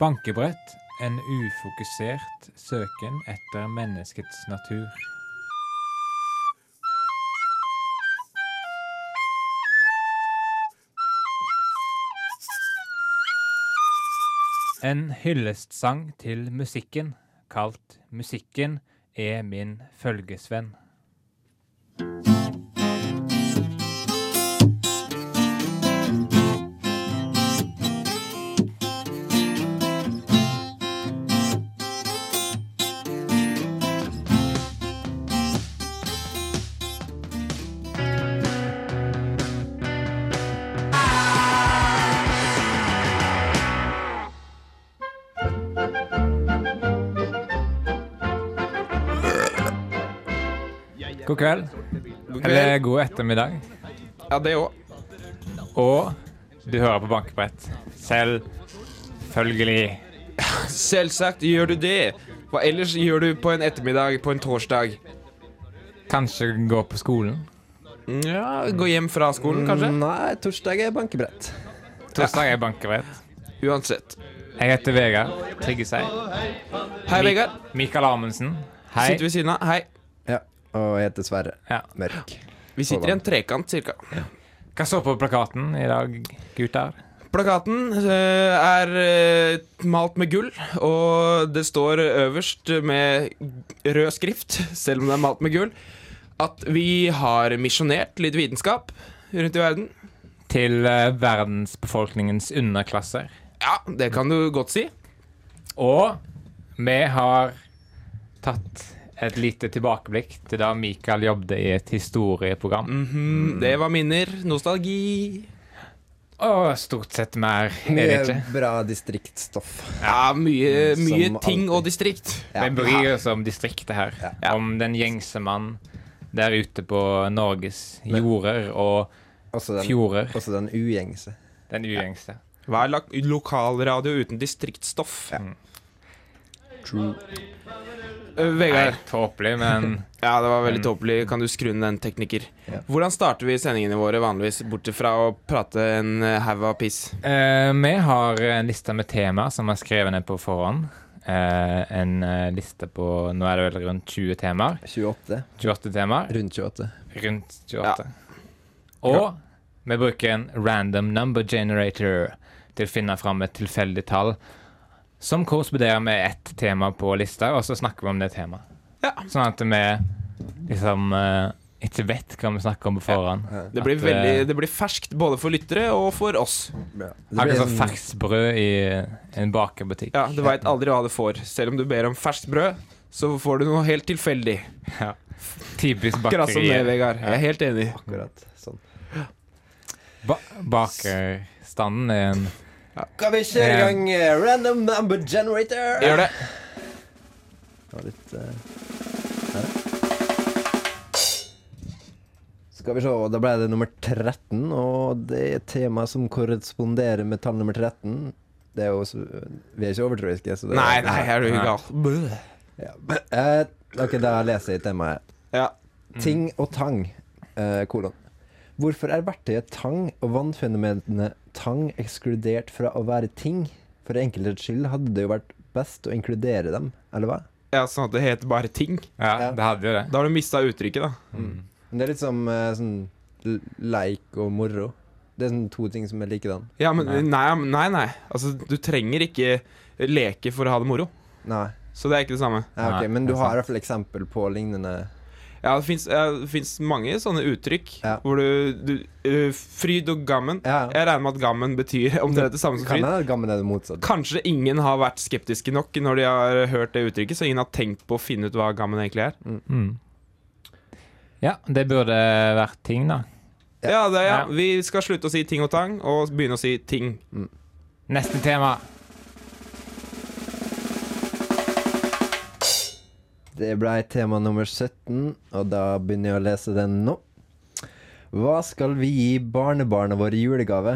Bankebrett, en ufokusert søken etter menneskets natur. En hyllestsang til musikken, kalt 'Musikken er min følgesvenn'. God kveld. Eller god ettermiddag. Ja, det òg. Og du hører på Bankebrett. Selvfølgelig. Selvsagt gjør du det. Hva ellers gjør du på en ettermiddag på en torsdag? Kanskje gå på skolen. Ja, Gå hjem fra skolen, kanskje? Nei, torsdag er bankebrett. Torsdag er bankebrett. Uansett. Jeg heter Vegard Tryggeseid. Hei, Vegard. Mikael Amundsen. Hei. Sitter ved siden av. Hei. Og jeg heter Sverre. Ja. Mørk. Vi sitter i en trekant, cirka. Hva står på plakaten i dag, gutter? Plakaten eh, er eh, malt med gull, og det står øverst med rød skrift, selv om det er malt med gull, at vi har misjonert litt vitenskap rundt i verden. Til eh, verdensbefolkningens underklasser. Ja, det kan du godt si. Og vi har tatt et lite tilbakeblikk til da Mikael jobbet i et historieprogram. Mhm, Det var minner. Nostalgi. Og stort sett mer er det ikke. Mye bra distriktstoff. Ja, mye, mye ting alltid. og distrikt. Ja. Vi bryr oss om distriktet her. Ja. Om den gjengse mann der ute på Norges jorder og Også den, fjorder. også den ugjengse. Den ugjengse. Hva er lokalradio uten distriktstoff? Ja. Mm. True. Eh, Vegard. Tåpelig, men Ja, det var veldig tåpelig. Kan du skru ned den, tekniker? Ja. Hvordan starter vi sendingene våre vanligvis, bort fra å prate en eh, haug av piss? eh, vi har en liste med temaer som er skrevet ned på forhånd. Eh, en eh, liste på Nå er det vel rundt 20 temaer. 28. 28 temaer. Rundt 28. Rundt 28. Og vi bruker en random number generator til å finne fram et tilfeldig tall som korresponderer med ett tema på lista, og så snakker vi om det temaet. Ja. Sånn at vi liksom eh, ikke vet hva vi snakker om på forhånd. Ja. Det blir, At, veldig, eh, det blir ferskt både for lyttere og for oss. Ja. Det Akkurat som sånn- ferskt brød i en bakerbutikk. Ja, Du veit aldri hva du får. Selv om du ber om ferskt brød, så får du noe helt tilfeldig. Ja. Typisk Akkurat som det. Vegard. Jeg er helt enig. Akkurat sånn. Ba bakerstanden er en Skal vi kjøre i Eh. gang eh, random number generator? Gjør det. Det litt uh. Skal vi se, da ble det nummer 13, og det er et tema som korresponderer med tall nummer 13. Det er jo så, Vi er ikke overtroiske, så det Nei, nei, er du gal? Ja. Uh, ok, da leser jeg temaet. Ja. Ting og tang, uh, kolon. Hvorfor er verktøyet tang og vannfenomenet tang ekskludert fra å være ting? For enkelthets skyld hadde det jo vært best å inkludere dem, eller hva? ja, sånn at det heter bare ting. Ja, Ja. det hadde jo det. Da har du mista uttrykket, da. Mm. Men det er litt som eh, sånn leik og moro. Det er sånn to ting som er likedan. Ja, men Nei. nei, nei. nei. Altså, du trenger ikke leke for å ha det moro. Nei. Så det er ikke det samme. Ja, ok, Men du har i hvert fall eksempel på lignende Ja, det fins mange sånne uttrykk Ja. hvor du, du uh, Fryd og gammen. Ja. Jeg regner med at gammen betyr omtrent det samme som fryd. er det. Kanskje ingen har vært skeptiske nok når de har hørt det uttrykket, så ingen har tenkt på å finne ut hva gammen egentlig er. Mm. Ja, det burde vært ting, da. Ja. Ja, det, ja. Ja. Vi skal slutte å si ting og tang, og begynne å si ting. Neste tema. Det ble tema nummer 17, og da begynner jeg å lese den nå. Hva skal vi gi barnebarna våre i julegave?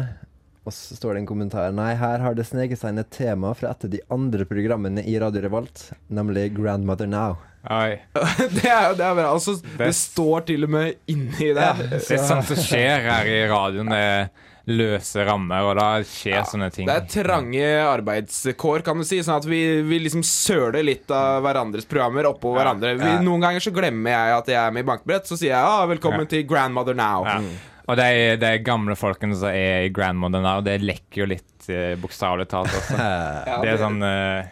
Og så står det en kommentar. Nei, her har det sneket seg inn et tema fra et av de andre programmene i Radio Revolt, nemlig Grandmother Now. Oi. det er jo det er bra. Altså, det, Det- står til og med inni der. Det er sånt som skjer her i radioen. Det, løse rammer, og da skjer sånne ting. Det er trange arbeidskår, kan du si. Sånn at vi, vi liksom søler litt av hverandres programmer oppå hverandre. Vi, Ja. noen ganger så glemmer jeg at jeg er med i Bankbrett, så sier jeg ah, 'velkommen Ja. til Grandmother Now'. Ja. Og de, de gamle folkene som er i Grandmother now, det lekker jo litt eh, bokstavelig talt også. Ja, Det er sånn eh,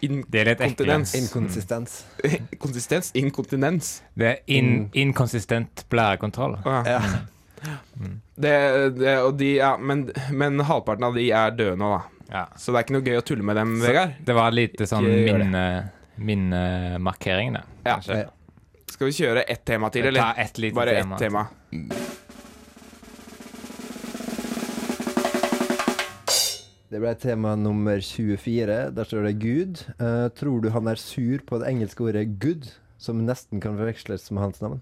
Det er litt ekkelt. Inkontinens. Inkonsistens. Konsistens? Inkontinens. Det er in, inkonsistent blærekontroll. Ja. Ja. Det, det, og de, ja, men, men halvparten av de er døde nå, da. Ja. Så det er ikke noe gøy å tulle med dem, Vegard. Det var lite sånn minnemarkering, minnemarkering, det. Ja. Skal vi kjøre ett tema til, eller? Ta ett lite Bare ett tema. Det ble tema nummer 24. Der står det Gud. Uh, tror du han er sur på det engelske ordet good, som nesten kan forveksles med hans navn?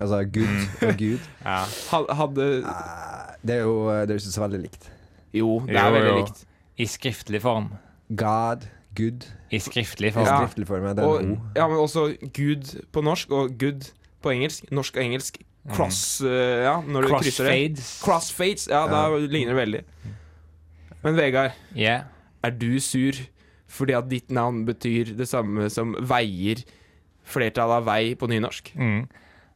Altså Gud og Gud. Ja. Ha- Hadde Eh, det er jo det er jo ikke så veldig likt. Jo, det er Jo, veldig jo. likt. I skriftlig form. God, good. I skriftlig form. Ja. skriftlig form. ja, Det er Og, en O. ja, men også Gud på norsk og good på engelsk. Norsk og engelsk. Cross eh, Ja, når du krysser det. Crossfades. Crossfades. Ja, da ligner det veldig. Men Vegard, Yeah. er du sur fordi at ditt navn betyr det samme som veier? Flertallet av vei på nynorsk? Mm.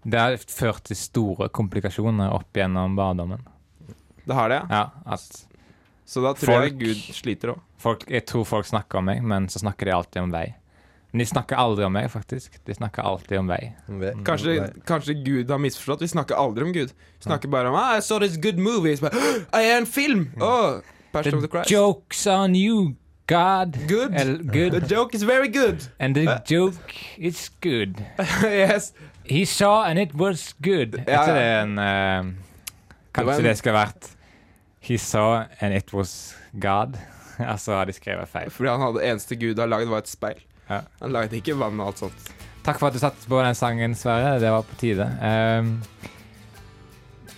Det har ført til store komplikasjoner opp gjennom barndommen. Det har det, ja. Ja, at Så da tror jeg Gud sliter òg. jeg tror folk snakker om meg, men så snakker de alltid om vei. Men de snakker aldri om meg, faktisk. De snakker alltid om vei. Kanskje, kanskje Gud har misforstått. Vi snakker aldri om Gud. Vi snakker bare om ah, I saw this good movie. Så bare, «Åh, er en film! Oh, Passion of the The Christ. joke's on you, God. Good. El, The joke is very good. And the joke is good. yes. He saw and it was good. Ja, ja. det en eh, Det Kanskje en- det skulle vært He saw and it was God. Altså har de skrevet feil. Fordi han hadde eneste Gud har lagd, var et speil. Ja. Han lagde ikke vann og alt sånt. Takk for at du satte på den sangen, Sverre. Det var på tide. Um,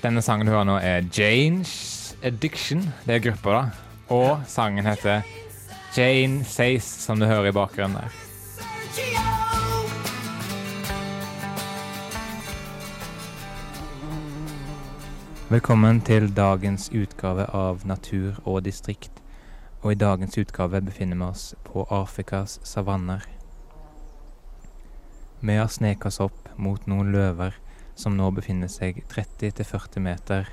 denne sangen du hører nå, er Jane's Addiction. Det er gruppa, da. Og sangen heter Jane Says, som du hører i bakgrunnen der. Velkommen til dagens utgave av Natur og distrikt. Og i dagens utgave befinner vi oss på Afrikas savanner. Vi har sneket oss opp mot noen løver som nå befinner seg 30-40 meter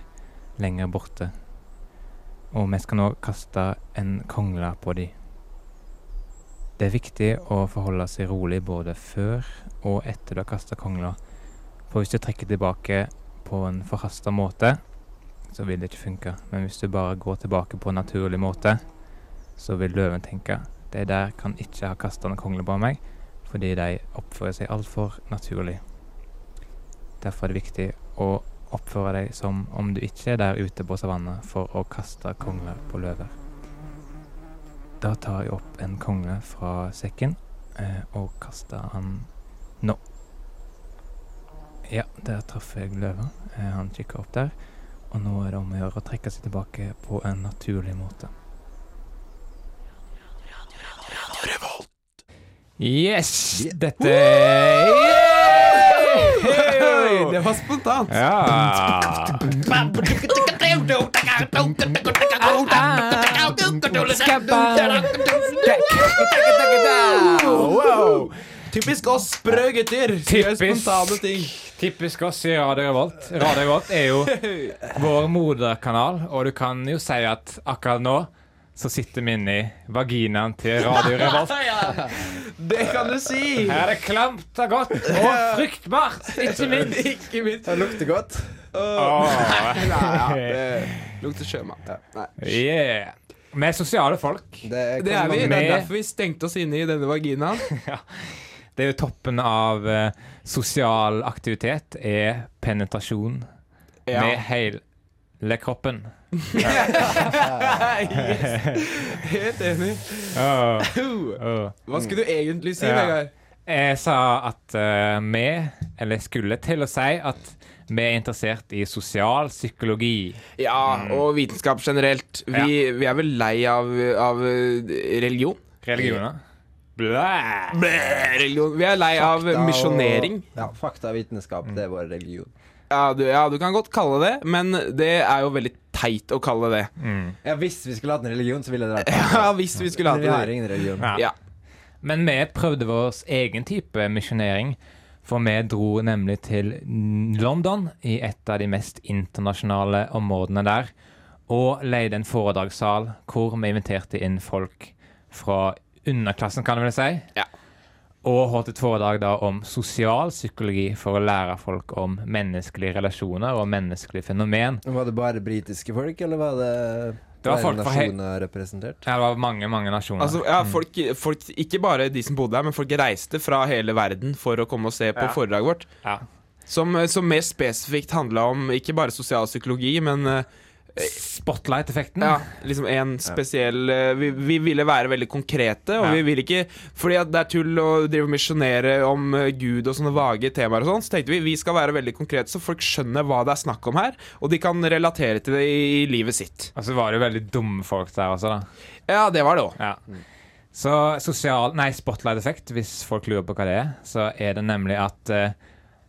lenger borte. Og vi skal nå kaste en kongle på de. Det er viktig å forholde seg rolig både før og etter du har kasta kongla. For hvis du trekker tilbake på en forhasta måte, så vil det ikke funke. Men hvis du bare går tilbake på en naturlig måte, så vil løven tenke de der kan ikke ha kasta en kongle på meg, fordi de oppfører seg altfor naturlig. Derfor er det viktig å oppføre deg som om du ikke er der ute på savannet for å kaste kongler på løver. Da tar jeg opp en kongle fra sekken eh, og kaster han nå. Ja, der traff jeg løven. Eh, han kikka opp der. Og nå er det om å gjøre å trekke seg tilbake på en naturlig måte. Yes! Dette det var spontant. Ja. Wow. Typisk oss sprø gutter. Typisk. spontane ting. Typisk oss i Radio Revolt. Radio Revolt er jo vår moderkanal, og du kan jo si at akkurat nå så sitter vi inne i vaginaen til Radio Revolt. Det kan du si. Her er det klamt og godt og fruktbart, ikke minst. Ikke minst. Det lukter godt. Oh. Nei, ja, det lukter sjømat. Ja, Yeah. Vi er sosiale folk. Det, Det er vi. Det er derfor vi stengte oss inne i denne vaginaen. Det er jo toppen av eh, sosial aktivitet, er penetrasjon med hele kroppen. yes. Helt enig. Oh. Oh. Hva skulle du egentlig si, Ja. Vegard? Jeg sa at uh, vi, eller skulle til å si at vi er interessert i sosial psykologi. Ja, og vitenskap generelt. Vi, vi er vel lei av, av religion? Religioner. Blæ! Blæ, religion. Vi er lei av misjonering. og-. Ja, fakta og vitenskap, det er vår religion. Ja du, ja, du kan godt kalle det, men det er jo veldig teit å kalle det. Ja, Hvis vi skulle hatt en religion, så ville det vært Ja, hvis vi skulle Men en hatt har ingen religion. Ja. Ja. Men vi prøvde vår egen type misjonering, for vi dro nemlig til London, i et av de mest internasjonale områdene der, og leide en foredragssal hvor vi inviterte inn folk fra underklassen, kan du vel si. Ja. Og holdt et foredrag da om sosial psykologi for å lære folk om menneskelige relasjoner og menneskelige fenomen. Var det bare britiske folk, eller var det Det var folk nasjoner representert? Ja, det var mange, mange nasjoner. Altså, ja, folk, folk, ikke bare de som bodde her, men folk reiste fra hele verden for å komme og se på Ja. foredraget vårt. ja. Som, som mer spesifikt handla om ikke bare sosial psykologi, men eh, Spotlight-effekten. ja, liksom en spesiell eh, vi, vi ville være veldig konkrete, og Ja. vi ville ikke Fordi at det er tull å drive og misjonere om eh, Gud og sånne vage temaer og sånn, så tenkte vi vi skal være veldig konkrete, så folk skjønner hva det er snakk om her, og de kan relatere til det i, i livet sitt. Og så var det jo veldig dumme folk der også, da. Ja, det var det òg. Ja. Så sosial Nei, spotlight-effekt, hvis folk lurer på hva det er, så er det nemlig at uh,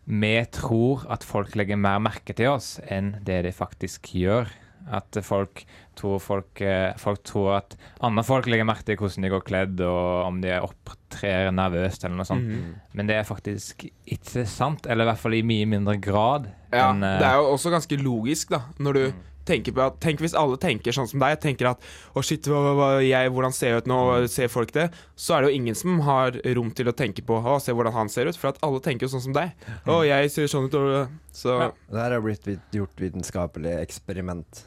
vi tror at folk legger mer merke til oss enn det de faktisk gjør. At folk tror folk, eh, folk tror at andre folk legger merke til hvordan de går kledd, og om de opptrer nervøst eller noe sånt. Men det er faktisk ikke sant, eller i hvert fall i mye mindre grad. Ja, enn, eh, det er jo også ganske logisk, da, når du tenker på at Tenk hvis alle tenker sånn som deg, tenker at å shit, hva, hva, jeg, hvordan ser jeg ut nå, ser folk det? Så er det jo ingen som har rom til å tenke på å se hvordan han ser ut, for at alle tenker jo sånn som deg. Å, jeg ser sånn ut, og Så Ja. Det her har blitt gjort vitenskapelig eksperiment.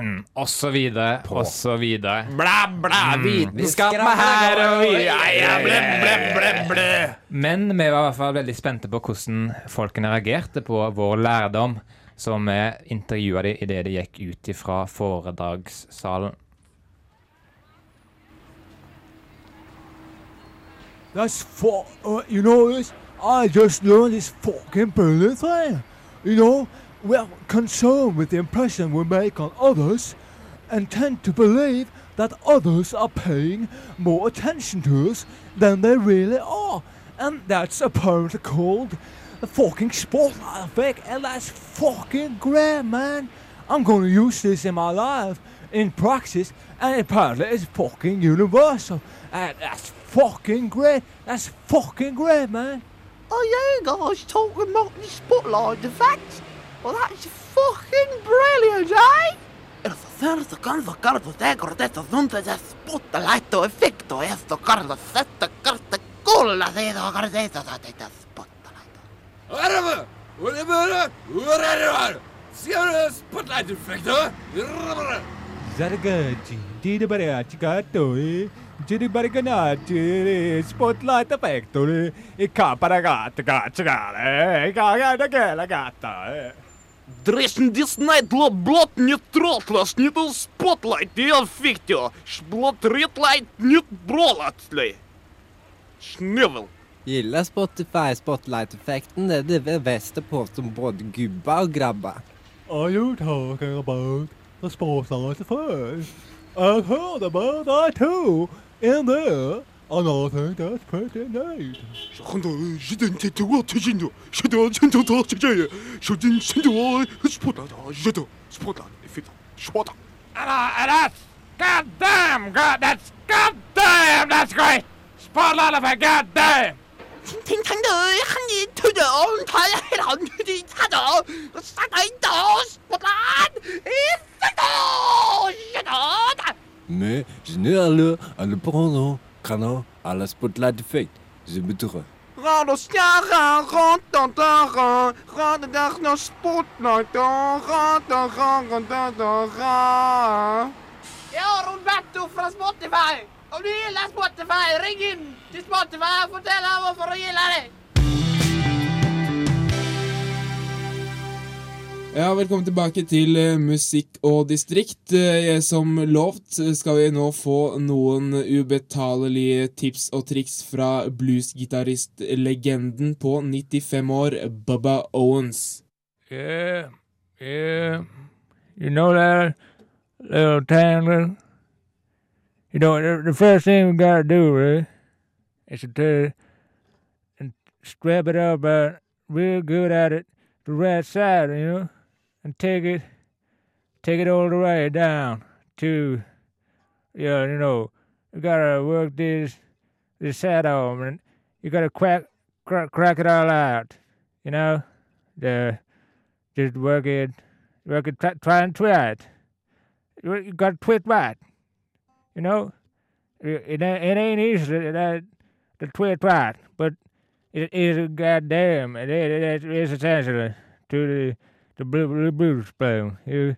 Mm, og så videre, På. og så videre. blæ, blæ, vitenskap mm. med her og vi ja, ja, blæ, blæ, blæ, blæ. Men vi var i hvert fall veldig spente på hvordan folkene reagerte på vår lærdom. Så vi intervjua dem idet de gikk ut ifra foredragssalen. That's for uh, you know this. I just learned this fucking brilliant thing. You know, we're concerned with the impression we make on others, and tend to believe that others are paying more attention to us than they really are, and that's apparently called the fucking spotlight effect, and that's fucking great, man. I'm gonna use this in my life in practice, and apparently it's fucking universal. And that's fucking great. That's fucking great, man. Oh, are you guys talking about the spotlight effect? Well, that's fucking brilliant, eh? It's cierto que el cardo negro de estos dunces es puta laito efecto esto cardo sette carte a de do gardeta de estas puta arriba. Whatever! Whatever! Whatever! Sierra spotlight effector! Zargati, did barati gato, eh? Did barganati, spotlight effector, e caparagata gatta, eh? Gatta, gatta, gatta, eh? Дресн диснайт ло блот не тротлас не то спотлайт не эффектio. Шблот ритлайт не бролатли. Snivel. Gillar Spotify Spotlight-effekten. Det är det bästa på som både gubbar och grabbar. Are you talking about the Spotlight Effect? I've heard about that too, in there, And I think that's pretty nice. Shouldn't shouldn't take the world to Jindo. Shouldn't send to talk to Jay. Shouldn't send to I spot that. you Spot that. If it. Spot that. And I, and that's. goddamn. God, that's. God damn. That's great. Spot that if I god damn. 탱탱들 한이 투정 달해란 유지 찾아 사다인도 스포란 이스도 시다 Mais je n'ai à le, à le. Kan Kano, alles wordt laat defect. Ze bedroegen. Radostjaga, rotataga, radendag naar sportnato, rataga, ratataga. Ja, rond weg toe van Spotify. Om die hele Spotify, ring in. Het Spotify, vertel hem voor je lijn. Ja, velkommen tilbake til eh, Musikk og distrikt. Eh, som lovt eh, skal vi nå få noen ubetalelige tips og triks fra bluesgitaristlegenden på 95 år, Bubba Owens. Yeah, yeah. You know that little tangle? You know, the, first thing we gotta do, really, is to and it up real good at it. the right side, you know, and take it, take it all the way down to, yeah, you know, you gotta work this, this home, and you gotta crack, crack, crack it all out, you know, the, just work it, work it, try, try and it. You gotta twit right, you know. It, it, it ain't easy to, to, twit right, but it is a goddamn. It is, it is essential to the the blue, blue blues spoon. You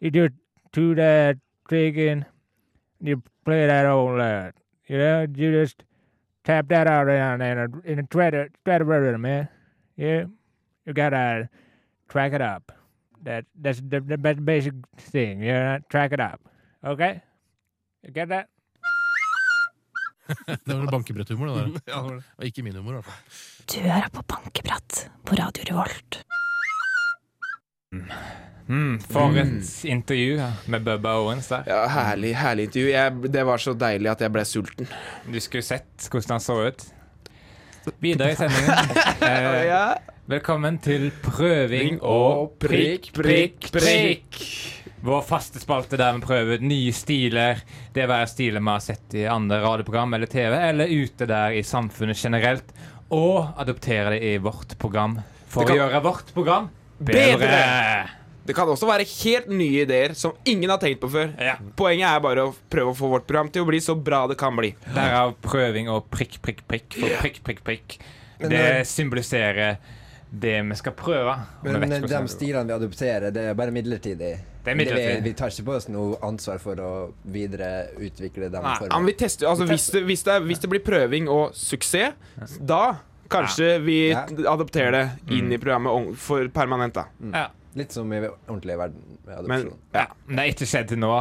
you just do that trick and you play that all out. You know, you just tap that out down in a in a strata strata rhythm, man. Yeah, you gotta track it up. That that's the, the best basic thing. You know, track it up. Okay, you get that? Det var bankebretthumor, det der. Og ikke min humor, i hvert fall. Du hører på Bankebratt på Radio Revolt. Mm, for et intervju med Bubba Owens der. Ja, herlig, herlig intervju. Jeg, det var så deilig at jeg ble sulten. Du skulle sett hvordan han så ut. Videre i sendingen. Eh, Ja. velkommen til prøving og prikk, prikk, prikk. Vår faste spalte der vi prøver ut nye stiler. Det være stiler vi har sett i andre radioprogram eller TV, eller ute der i samfunnet generelt. Og adoptere det i vårt program for kan- å gjøre vårt program Bedre. bedre. Det kan også være helt nye ideer som ingen har tenkt på før. Ja. Poenget er bare å prøve å få vårt program til å bli så bra det kan bli. Derav prøving og prikk, prikk, prikk. For prikk, prikk, prikk. Det det- symboliserer det vi skal prøve. Men eh, de det stilene vi adopterer, det er bare midlertidig. Det er midlertidig. Vi, vi tar ikke på oss noe ansvar for å videreutvikle dem. Nei, for- ja, men vi tester, altså, hvis, det, hvis, det, hvis det blir prøving og suksess, da kanskje vi Ja. adopterer det inn i programmet for permanent. da Ja. Litt som i ordentlig verden med Men adopsjon. ja, Men det er ikke skjedd til nå.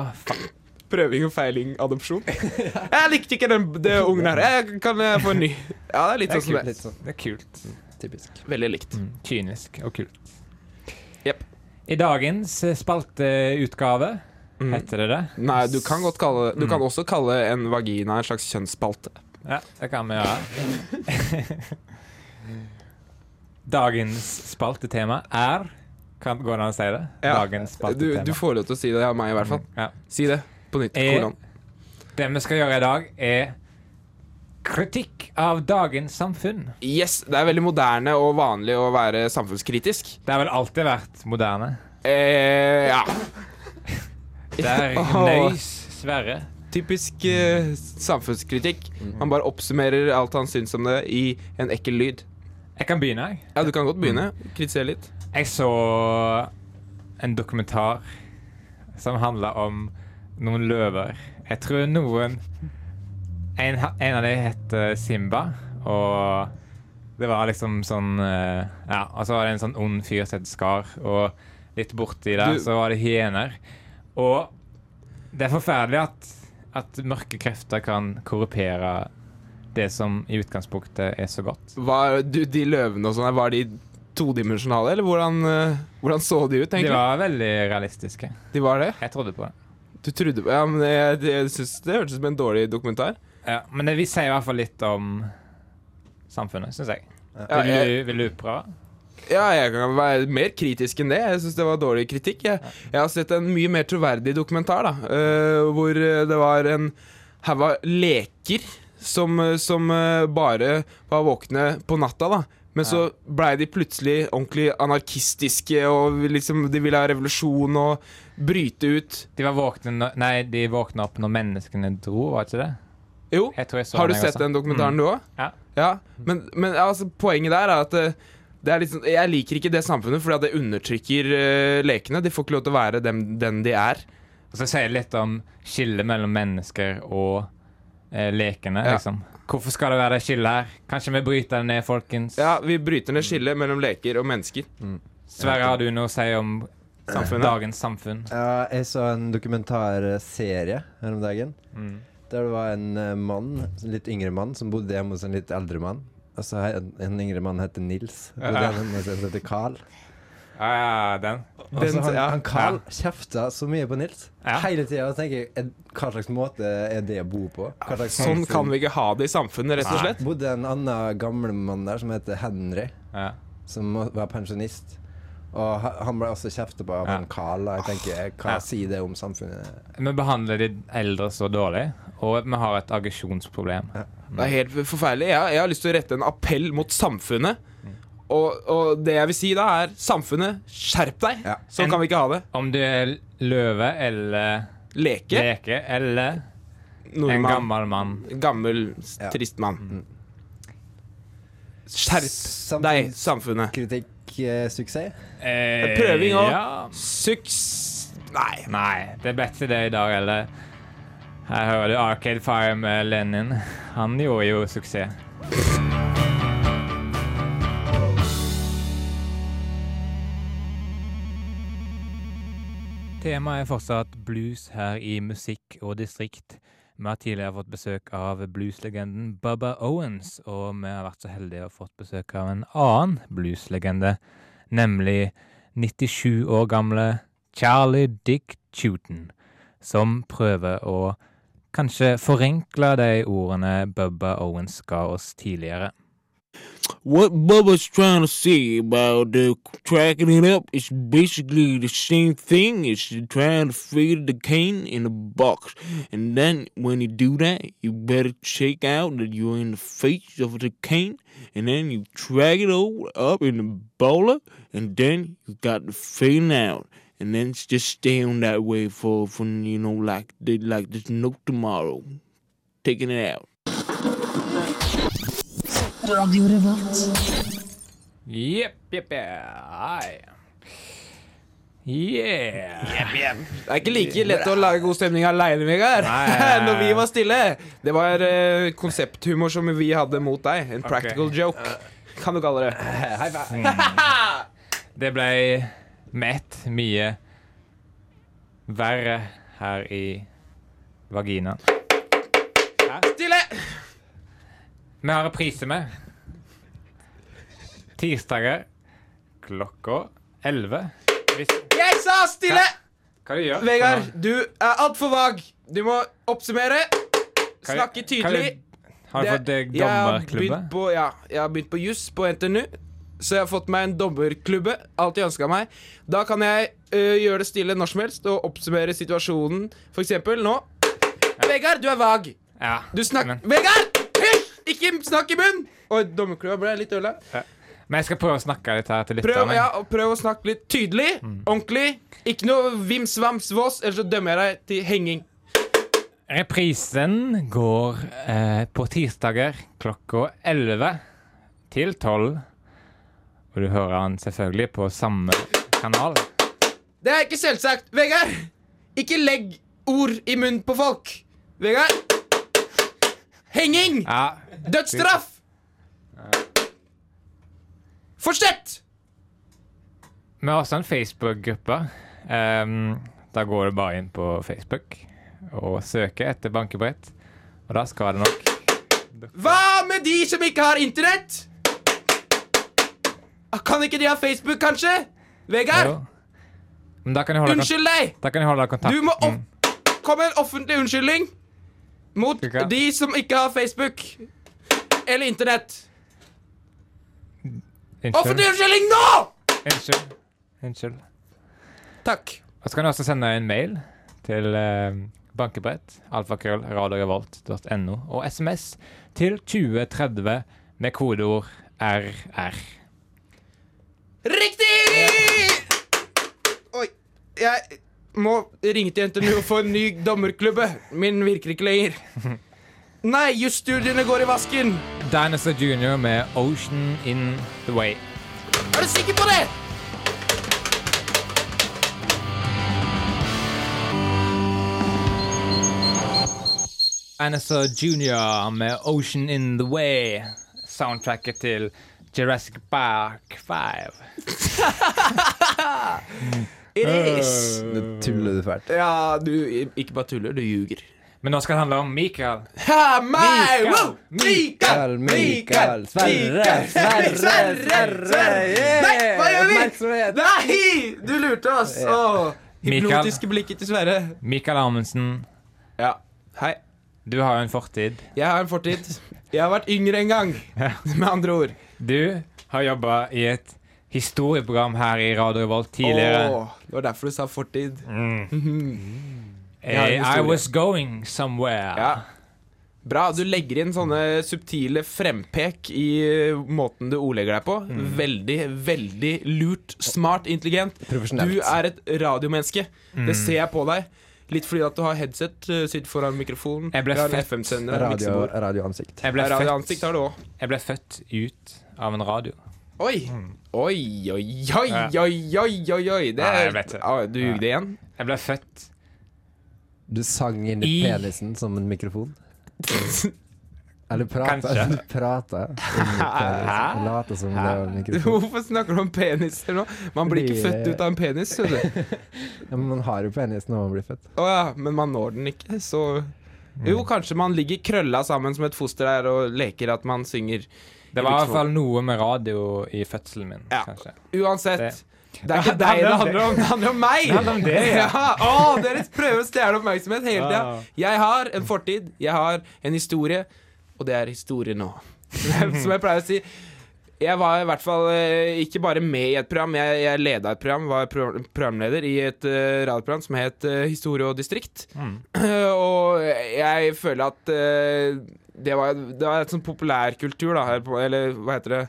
Prøving og feiling, adopsjon. Jeg likte ikke den, det ungen her. Jeg kan jeg få en ny. Ja, det er litt Det er sånn kult, det. Litt sånn Det er kult. typisk. Veldig likt. Mm, kynisk og kult. Jepp. I dagens eh, spalteutgave Mm. heter det det. Nei, du kan godt kalle Du Mm. kan også kalle en vagina en slags kjønnsspalte. Ja, det kan vi gjøre. Dagens spaltetema er kan, Går det an å si det? Ja. Dagens Du, spaltetema. du får lov til å si det av meg, i hvert fall. Ja. Si det på nytt. Er, Hvordan? Det vi skal gjøre i dag, er kritikk av dagens samfunn. Yes, det er veldig moderne og vanlig å være samfunnskritisk. Det har vel alltid vært moderne. Eh, ja. Det er nøys Sverre. Typisk eh, samfunnskritikk. Han bare oppsummerer alt han syns om det, i en ekkel lyd. Jeg kan begynne, jeg. Ja, du kan godt begynne. Kritisere litt. Jeg så en dokumentar som handla om noen løver. Jeg tror noen En, en av dem het Simba, og det var liksom sånn eh, Ja, og så var det en sånn ond fyr som het Skar, og litt borti der Du- så var det hyener. Og det er forferdelig at, at mørke krefter kan korrupere det som i utgangspunktet er så godt. Hva, du, de løvene og sånn, var de todimensjonale, eller hvordan, eh, hvordan så de ut, De var veldig realistiske. De var det? Jeg trodde på det. Du trodde på Ja, men jeg, jeg synes det hørtes ut som en dårlig dokumentar. Ja, men det vi sier i hvert fall litt om samfunnet, syns jeg. Ja, Vil, jeg, du, vil du prøve? ja, jeg kan være mer kritisk enn det. Jeg syns det var dårlig kritikk. Jeg, jeg har sett en mye mer troverdig dokumentar, da, uh, hvor eh, det var en haug av leker som, eh, som eh, bare var våkne på natta, da. Men så blei de plutselig ordentlig anarkistiske, og liksom, de ville ha revolusjon og bryte ut. De var våkne no Nei, de våkna opp når menneskene dro, var ikke det? Jo, Jeg tror jeg så har du sett også. den dokumentaren, Mm. du òg? Ja. Ja, men, men altså, poenget der er at det liksom, jeg liker ikke det samfunnet fordi det undertrykker uh, lekene. De får ikke lov til å være dem, den de er. Og så sier det litt om skillet mellom mennesker og lekene, Ja. liksom. Hvorfor skal det være det skillet her? Kanskje vi bryter det ned, folkens? Ja, Vi bryter ned skillet mellom leker og mennesker. Sverre, har du noe å si om Samfunnet. dagens samfunn? Ja, jeg så en dokumentarserie her om dagen. Mm. Der det var en eh, mann, en litt yngre mann, som bodde hjemme hos en litt eldre mann. Altså, en, en yngre mann heter Nils. Bodde Ja. hjemme hos en som heter Carl. Ja, ja, den. Den- han, ja. han Carl kjefter så mye på Nils. Ja. Hele tida. Og tenker jeg, er- hva slags måte er det å bo på? Hva slags Sånn samfunn? kan vi ikke ha det i samfunnet, rett og slett. Det bodde en annen gammel mann der som heter Henry, Ja. som var pensjonist. Og han ble også kjeftet på av Ja. Carl. Jeg tenker, Hva Ja. sier det om samfunnet? Vi behandler de eldre så dårlig, og vi har et aggresjonsproblem. Det er helt forferdelig. Jeg, jeg har lyst til å rette en appell mot samfunnet. Og, og det jeg vil si da, er samfunnet, skjerp deg! Ja. Sånn En- kan vi ikke ha det. Om du er løve eller Leke. leke eller en Nordmann. gammel mann. Gammel, Ja. trist mann. Skjerp Samfunns- deg, samfunnet. Kritikk, eh, suksess? Eh, Prøving også. Ja. Suks... Nei. Nei, det ble ikke det i dag eller? Her hører du Arcade Fire med Lenin. Han gjorde jo suksess. Temaet er fortsatt blues her i Musikk og distrikt. Vi har tidligere fått besøk av blueslegenden Bubba Owens, og vi har vært så heldige å fått besøk av en annen blueslegende, nemlig 97 år gamle Charlie Dick Tuton, som prøver å kanskje forenkle de ordene Bubba Owens ga oss tidligere. What Bubba's trying to say about uh, tracking it up is basically the same thing as trying to feed the cane in a box. And then when you do that, you better check out that you're in the face of the cane, and then you drag it all up in the bowler, and then you got the fading out. And then it's just stay on that way for, for you know, like, like there's no tomorrow. Taking it out. Radio Revolt. Jepp, jepp, hei. Yeah. Det er ikke like lett å lage god stemning aleine, Vegard. Når vi var stille. Det var uh, konsepthumor som vi hadde mot deg. En practical joke, kan du kalle det. Det ble mett mye verre her i vaginaen. Vi har repriser med. Tirsdager klokka 11. Hvis, Jeg sa stille! hva du gjør Vegard, du er altfor vag. Du må oppsummere. Hva, Snakke tydelig. Hva, Har du fått det Jeg dommerklubbe? begynt ja, jeg har begynt på juss på NTNU. Så jeg har fått meg en dommerklubbe. Alt jeg ønska meg. Da kan jeg ø, gjøre det stille når som helst og oppsummere situasjonen. For eksempel nå. Vegard, du er vag. Ja. Du snakker Vegard! Ikke snakk i munn! Oi, dommerklubba ble litt ødelagt. men jeg skal prøve å snakke litt her til Prøv, lytterne. ja, prøv å snakke litt tydelig. Mm. Ordentlig. Ikke noe vims vams vås, ellers så dømmer jeg deg til henging. Reprisen går eh, på tirsdager klokka 11 til 12. Og du hører han selvfølgelig på samme kanal. Det er ikke selvsagt. Vegard, ikke legg ord i munnen på folk. Vegard. Henging! Ja, Dødsstraff! Fortsett! Vi har også en Facebook-gruppe. Um, da går du bare inn på Facebook og søker etter bankebrett. Og da skal det nok Hva med de som ikke har internett? Kan ikke de ha Facebook, kanskje? Vegard, Jo. Men da kan jeg holde, unnskyld deg! da kan jeg holde kontakt. Du må opp komme en offentlig unnskyldning mot de som ikke har Facebook eller internett. Offentlig Unnskyld. unnskyldning nå! Unnskyld. Unnskyld. Takk. Og så kan du også sende en mail til uh, bankebrett, alfakrøll, radiorevolt.no, og SMS til 2030 med kodeord RR. Riktig! Oi. Jeg må ringe til NTNU og få en ny dommerklubbe. Min virker ikke lenger. Nei, jusstudiene går i vasken. Dinosaur Junior med Ocean In The Way. Er du sikker på det? Dinosaur Junior med Ocean In The Way. Soundtracket til Jurassic Park 5. It is. Nå tuller du fælt. Ja, du ikke bare tuller, du ljuger. Men nå skal det handle om Mikael. Ha, meg! Mikael! Mikael! Mikael, Sverre, Sverre, Sverre! yeah! Nei, hva gjør vi? Nei! Du lurte oss. Mikael. hypnotiske blikket til Sverre. Mikael Amundsen, Ja. Hei. du har jo en fortid. Jeg har en fortid. Jeg har vært yngre en gang, med andre ord. Du har jobba i et historieprogram her i Radio Revolt tidligere. Åh, det var derfor du sa fortid. Eh, har en I was going somewhere. Ja. Bra. Du legger inn sånne subtile frempek i eh, måten du ordlegger deg på. Mm. Veldig, veldig lurt, smart, intelligent. Du er et radiomenneske. Mm. Det ser jeg på deg. Litt fordi at du har headset, sitt sitter foran mikrofonen. Jeg ble født- Radio, radioansikt. Jeg ble, radioansikt født, har du jeg ble født ut av en radio. Oi. Mm. Oi, oi, oi, oi, oi, oi, oi. Det Nei, er, jeg vet det. Ah, du jugde igjen? Jeg ble født Du sang inn i I- penisen som en mikrofon? Eller prata? Prata inn i Hæ? Som det var en mikrofon. Hvorfor snakker du om peniser nå? Man blir ikke Fordi- født ut av en penis. du. Ja, men man har jo penis når man blir født. Å ja, men man når den ikke, så Jo, kanskje man ligger krølla sammen som et foster der og leker at man synger. Det var i hvert fall noe med radio i fødselen min, Ja. kanskje. Uansett. Det- Det er ikke Ja, deg det handler om det handler om meg! Det handler om det, ja. ja. Å, dere prøver å stjele oppmerksomhet hele tida. Ah. Jeg har en fortid, jeg har en historie, og det er historie nå. Som jeg pleier å si. Jeg var i hvert fall eh, ikke bare med i et program, jeg, jeg leda et program, var programleder i et uh, radioprogram som het uh, Historie og distrikt. Mm. og jeg føler at det var, det var et sånn populærkultur, da, eller hva heter det?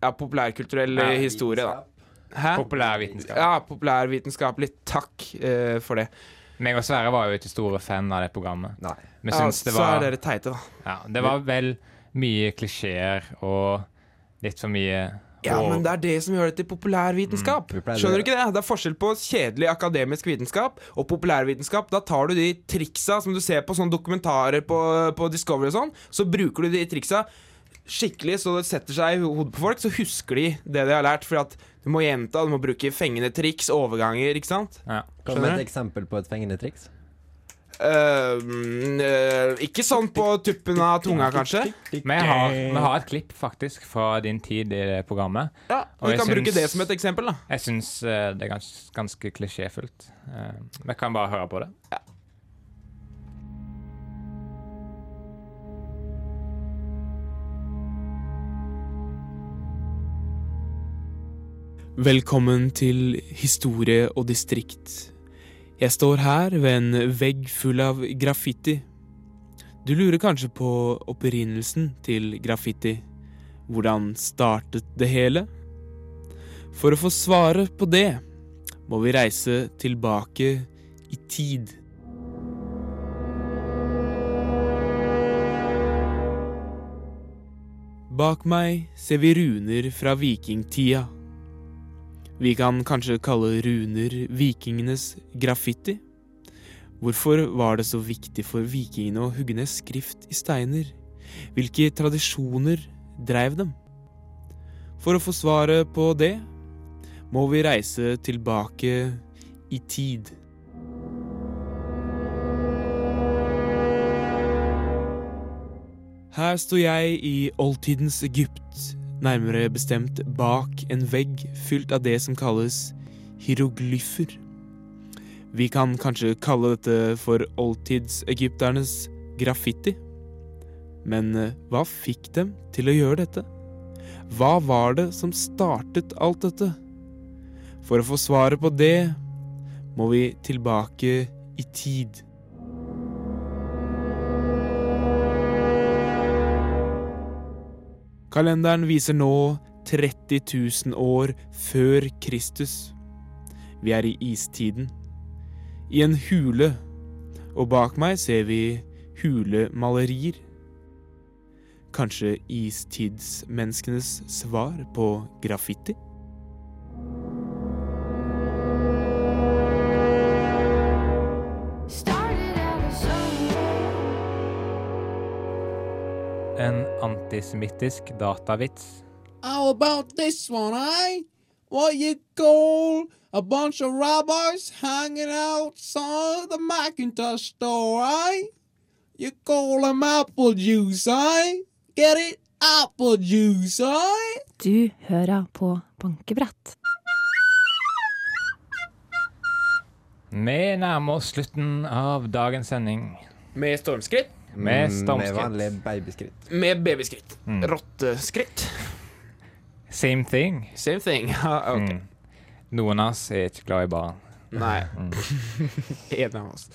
Ja, populærkulturell Ja, eh, historie, da. Hæ? Populærvitenskap. Ja, populærvitenskapelig. Takk uh, for det. Meg og Sverre var jo ikke store fan av det programmet. Nei. Vi Ja, det var, så er dere teite, da. Ja, det var vel mye klisjeer og litt for mye Ja, og- men det er det som gjør det til populærvitenskap. Mm, Skjønner du ikke det? Det er forskjell på kjedelig akademisk vitenskap og populærvitenskap. Da tar du de triksa som du ser på sånne dokumentarer på, på Discovery og sånn, så bruker du de triksa skikkelig så det setter seg i hodet på folk, så husker de det de har lært. For at du må gjenta, du må bruke fengende triks, overganger, ikke sant? ja. du med et eksempel på et fengende triks. Eh, ikke sånn på tuppen av tunga, kanskje. Vi har, vi har et klipp faktisk fra din tid i det programmet. Ja, Og Vi kan kan bruke det som et eksempel, da. Jeg syns eh, det er gans, ganske klisjéfullt. Uh, vi kan bare høre på det. Velkommen til Historie og distrikt. Jeg står her ved en vegg full av graffiti. Du lurer kanskje på opprinnelsen til graffiti. Hvordan startet det hele? For å få svaret på det må vi reise tilbake i tid. Bak meg ser vi runer fra vikingtida. Vi kan kanskje kalle runer vikingenes graffiti. Hvorfor var det så viktig for vikingene å hugge ned skrift i steiner? Hvilke tradisjoner dreiv dem? For å få svaret på det må vi reise tilbake i tid. Her står jeg i oldtidens Egypt, nærmere bestemt bak en vegg fylt av det som kalles hieroglyfer. Vi kan kanskje kalle dette for oldtidsegypternes graffiti. Men eh, hva fikk dem til å gjøre dette? Hva var det som startet alt dette? For å få svaret på det må vi tilbake i tid. Kalenderen viser nå 30 000 år før Kristus. Vi er i istiden. I en hule, og bak meg ser vi hulemalerier. Kanskje istidsmenneskenes svar på graffiti? Antisemittisk datavits. How about this one, eh? What you call a bunch of rabbis hanging outside the Macintosh store, eh? You call them apple juice, eh? Get it? Apple juice, eh? Du hører på Bankebrett. Vi nærmer oss slutten av dagens sending. Med stormskritt. Med Med vanlige babyskritt. Med babyskritt. Mm. Rotteskritt. Same thing. Same thing. Ja, ok. Mm. Noen av oss er ikke glad i barn. Nei. Mm. En av oss.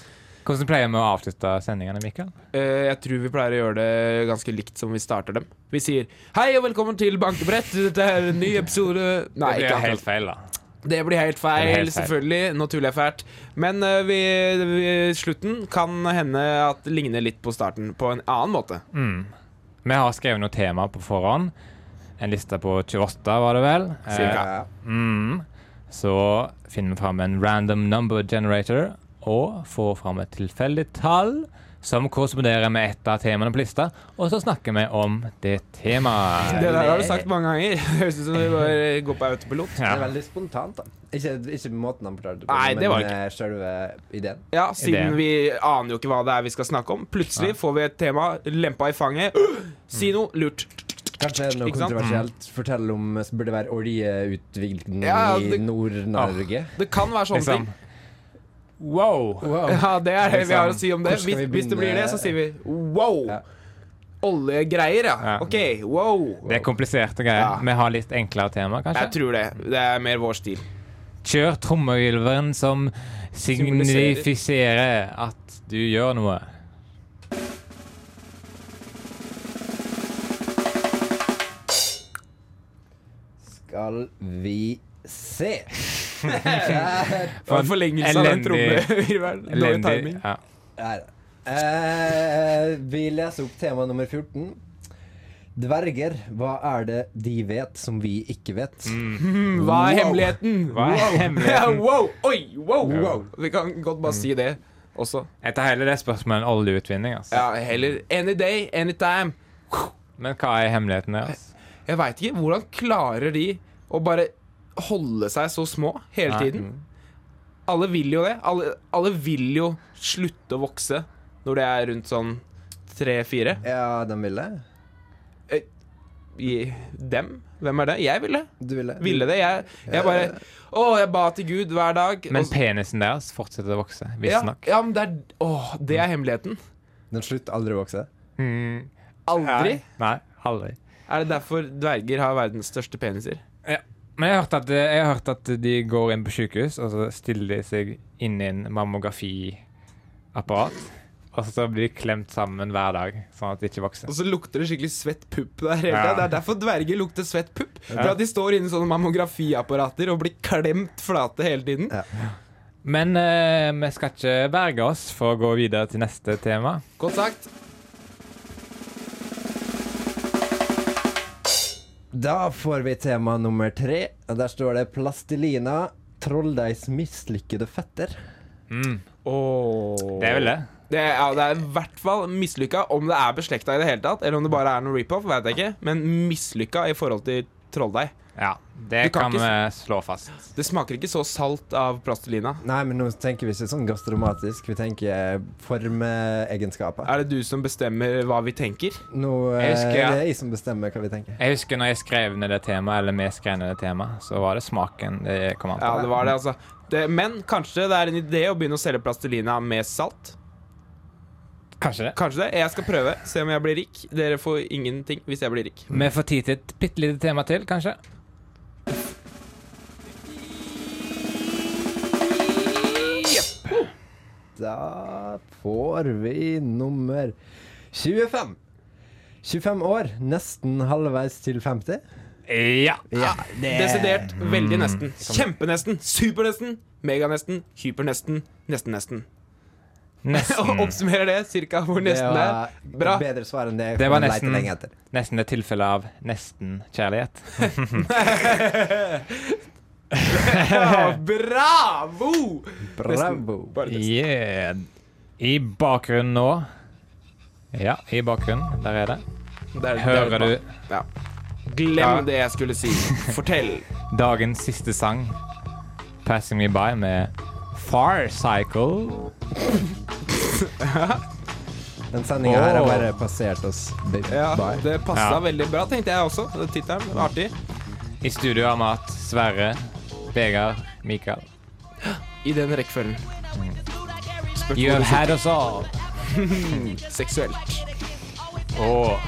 Hvordan pleier vi å avslutte sendingene, Mikael? Uh, jeg tror vi pleier å gjøre det ganske likt som vi starter dem. Vi sier hei og velkommen til Bankebrett. Dette er en ny episode Nei, det ikke blir helt feil, da. Det blir helt feil, helt feil. selvfølgelig. Nå tuller jeg fælt. Men uh, vi, vi, slutten kan hende at det ligner litt på starten på en annen måte. Mm. Vi har skrevet noe tema på forhånd. En liste på 28, var det vel? Cirka. Eh, mm. Så finner vi fram en random number generator og får fram et tilfeldig tall som korresponderer med et av temaene på lista, og så snakker vi om det temaet. Det der har du sagt mange ganger. Det høres ut som du bare går på autopilot. Det er veldig spontant, da. Ikke, ikke måten han fortalte det på, Nei, det var men ikke. selve ideen. Ja, siden Ideen. vi aner jo ikke hva det er vi skal snakke om. Plutselig får vi et tema lempa i fanget. Si noe lurt. Kanskje er det noe kontroversielt. Fortell om burde det være oljeutvikling Ja, i Nord-Norge. Det kan være sånne ting. Wow! Ja, det er det vi har å si om det. Hvis, vi hvis det blir det, så sier vi wow. Ja. Oljegreier, ja. Ja. OK, wow. Det er kompliserte greier. Ja. Vi har litt enklere tema, Jeg tror det. Det er mer vår stil. Kjør trommehylveren som signifiserer at du gjør noe. Skal vi se. For en forlengelse av en trommevirvel. Dårlig timing. Ja. Eh, vi leser opp tema nummer 14. Dverger, hva er det de vet som vi ikke vet? Mm. Hva er Wow. hemmeligheten? Hva er Wow. hemmeligheten? wow. Oi, wow. Ja. wow. Vi kan godt bare si det også. Jeg tar heller det spørsmålet enn oljeutvinning. Altså. Ja, heller any day, anytime. Men hva er hemmeligheten deres? Jeg veit ikke. Hvordan klarer de å bare holde seg så små hele Nei. tiden? Alle vil jo det. Alle, alle vil jo slutte å vokse når det er rundt sånn tre-fire. Ja, de ville? I dem? Hvem er det? Jeg ville. Du ville? Ville det. Jeg, jeg bare Å, jeg ba til Gud hver dag. Men og- penisen deres fortsetter å vokse, ja, visstnok. ja, men det er Å, det er hemmeligheten. Den slutter aldri å vokse? Mm. Aldri. Nei, aldri. Er det derfor dverger har verdens største peniser? Men jeg har, hørt at, jeg har hørt at de går inn på sykehus, og så stiller de seg inn i en mammografiapparat. Og så blir de klemt sammen hver dag, sånn at de ikke vokser. Og så lukter det skikkelig svett pupp der. hele Ja. Det er derfor dverger lukter svett pupp. For at de står inni sånne mammografiapparater og blir klemt flate hele tiden. Men eh, vi skal ikke berge oss for å gå videre til neste tema. Godt sagt. Da får vi tema nummer tre. Og der står det 'Plastelina, trolldeigs mislykkede fetter'. Mm. Oh. Det er vel det. Det er, ja, det er i hvert fall mislykka. Om det er beslekta i det hele tatt, eller om det bare er noe rip-off, vet jeg ikke. Men mislykka i forhold til trolldeig. Ja, det Du kan kan, vi slå fast. Det smaker ikke så salt av plastelina. Nei, men nå tenker vi ikke sånn gastromatisk. Vi tenker formeegenskaper. Er det du som bestemmer hva vi tenker? Nå Jeg eh, husker, ja. det er jeg som bestemmer hva vi tenker. Jeg husker når jeg skrev ned det temaet, eller vi skrev ned det temaet, så var det smaken det kom an på. Ja, det var det, altså. Det, men kanskje det er en idé å begynne å selge plastelina med salt? Kanskje det. Kanskje det. Jeg skal prøve. Se om jeg blir rik. Dere får ingenting hvis jeg blir rik. Vi får tid til et bitte lite tema til, kanskje. Da får vi nummer 25. 25 år, nesten halvveis til 50. Ja. Ja, det Desidert. Veldig nesten. Som- Kjempenesten. Supernesten. Meganesten. Hypernesten. Nesten-nesten. Nesten. Oppsummerer det cirka hvor Det nesten er. var Bra. bedre svar enn det. Det var nesten, lenge etter. nesten et tilfelle av nesten-kjærlighet. Ja, bravo! Bravo. Yeah. I bakgrunnen nå Ja, i bakgrunnen. Der er det. Det er- det er Hører der, du Ja. Glem Ja. det jeg skulle si. Fortell. dagens siste sang, 'Passing Me By', med Far Cycle. Den sendinga her har bare passert oss by. Ja, det passa Ja. veldig bra, tenkte jeg også. Tittelen var artig. I studio har vi hatt Sverre, Vegard, Mikael. I den rekkefølgen. You have had us all. Seksuelt. Og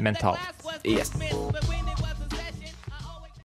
mentalt. Yes.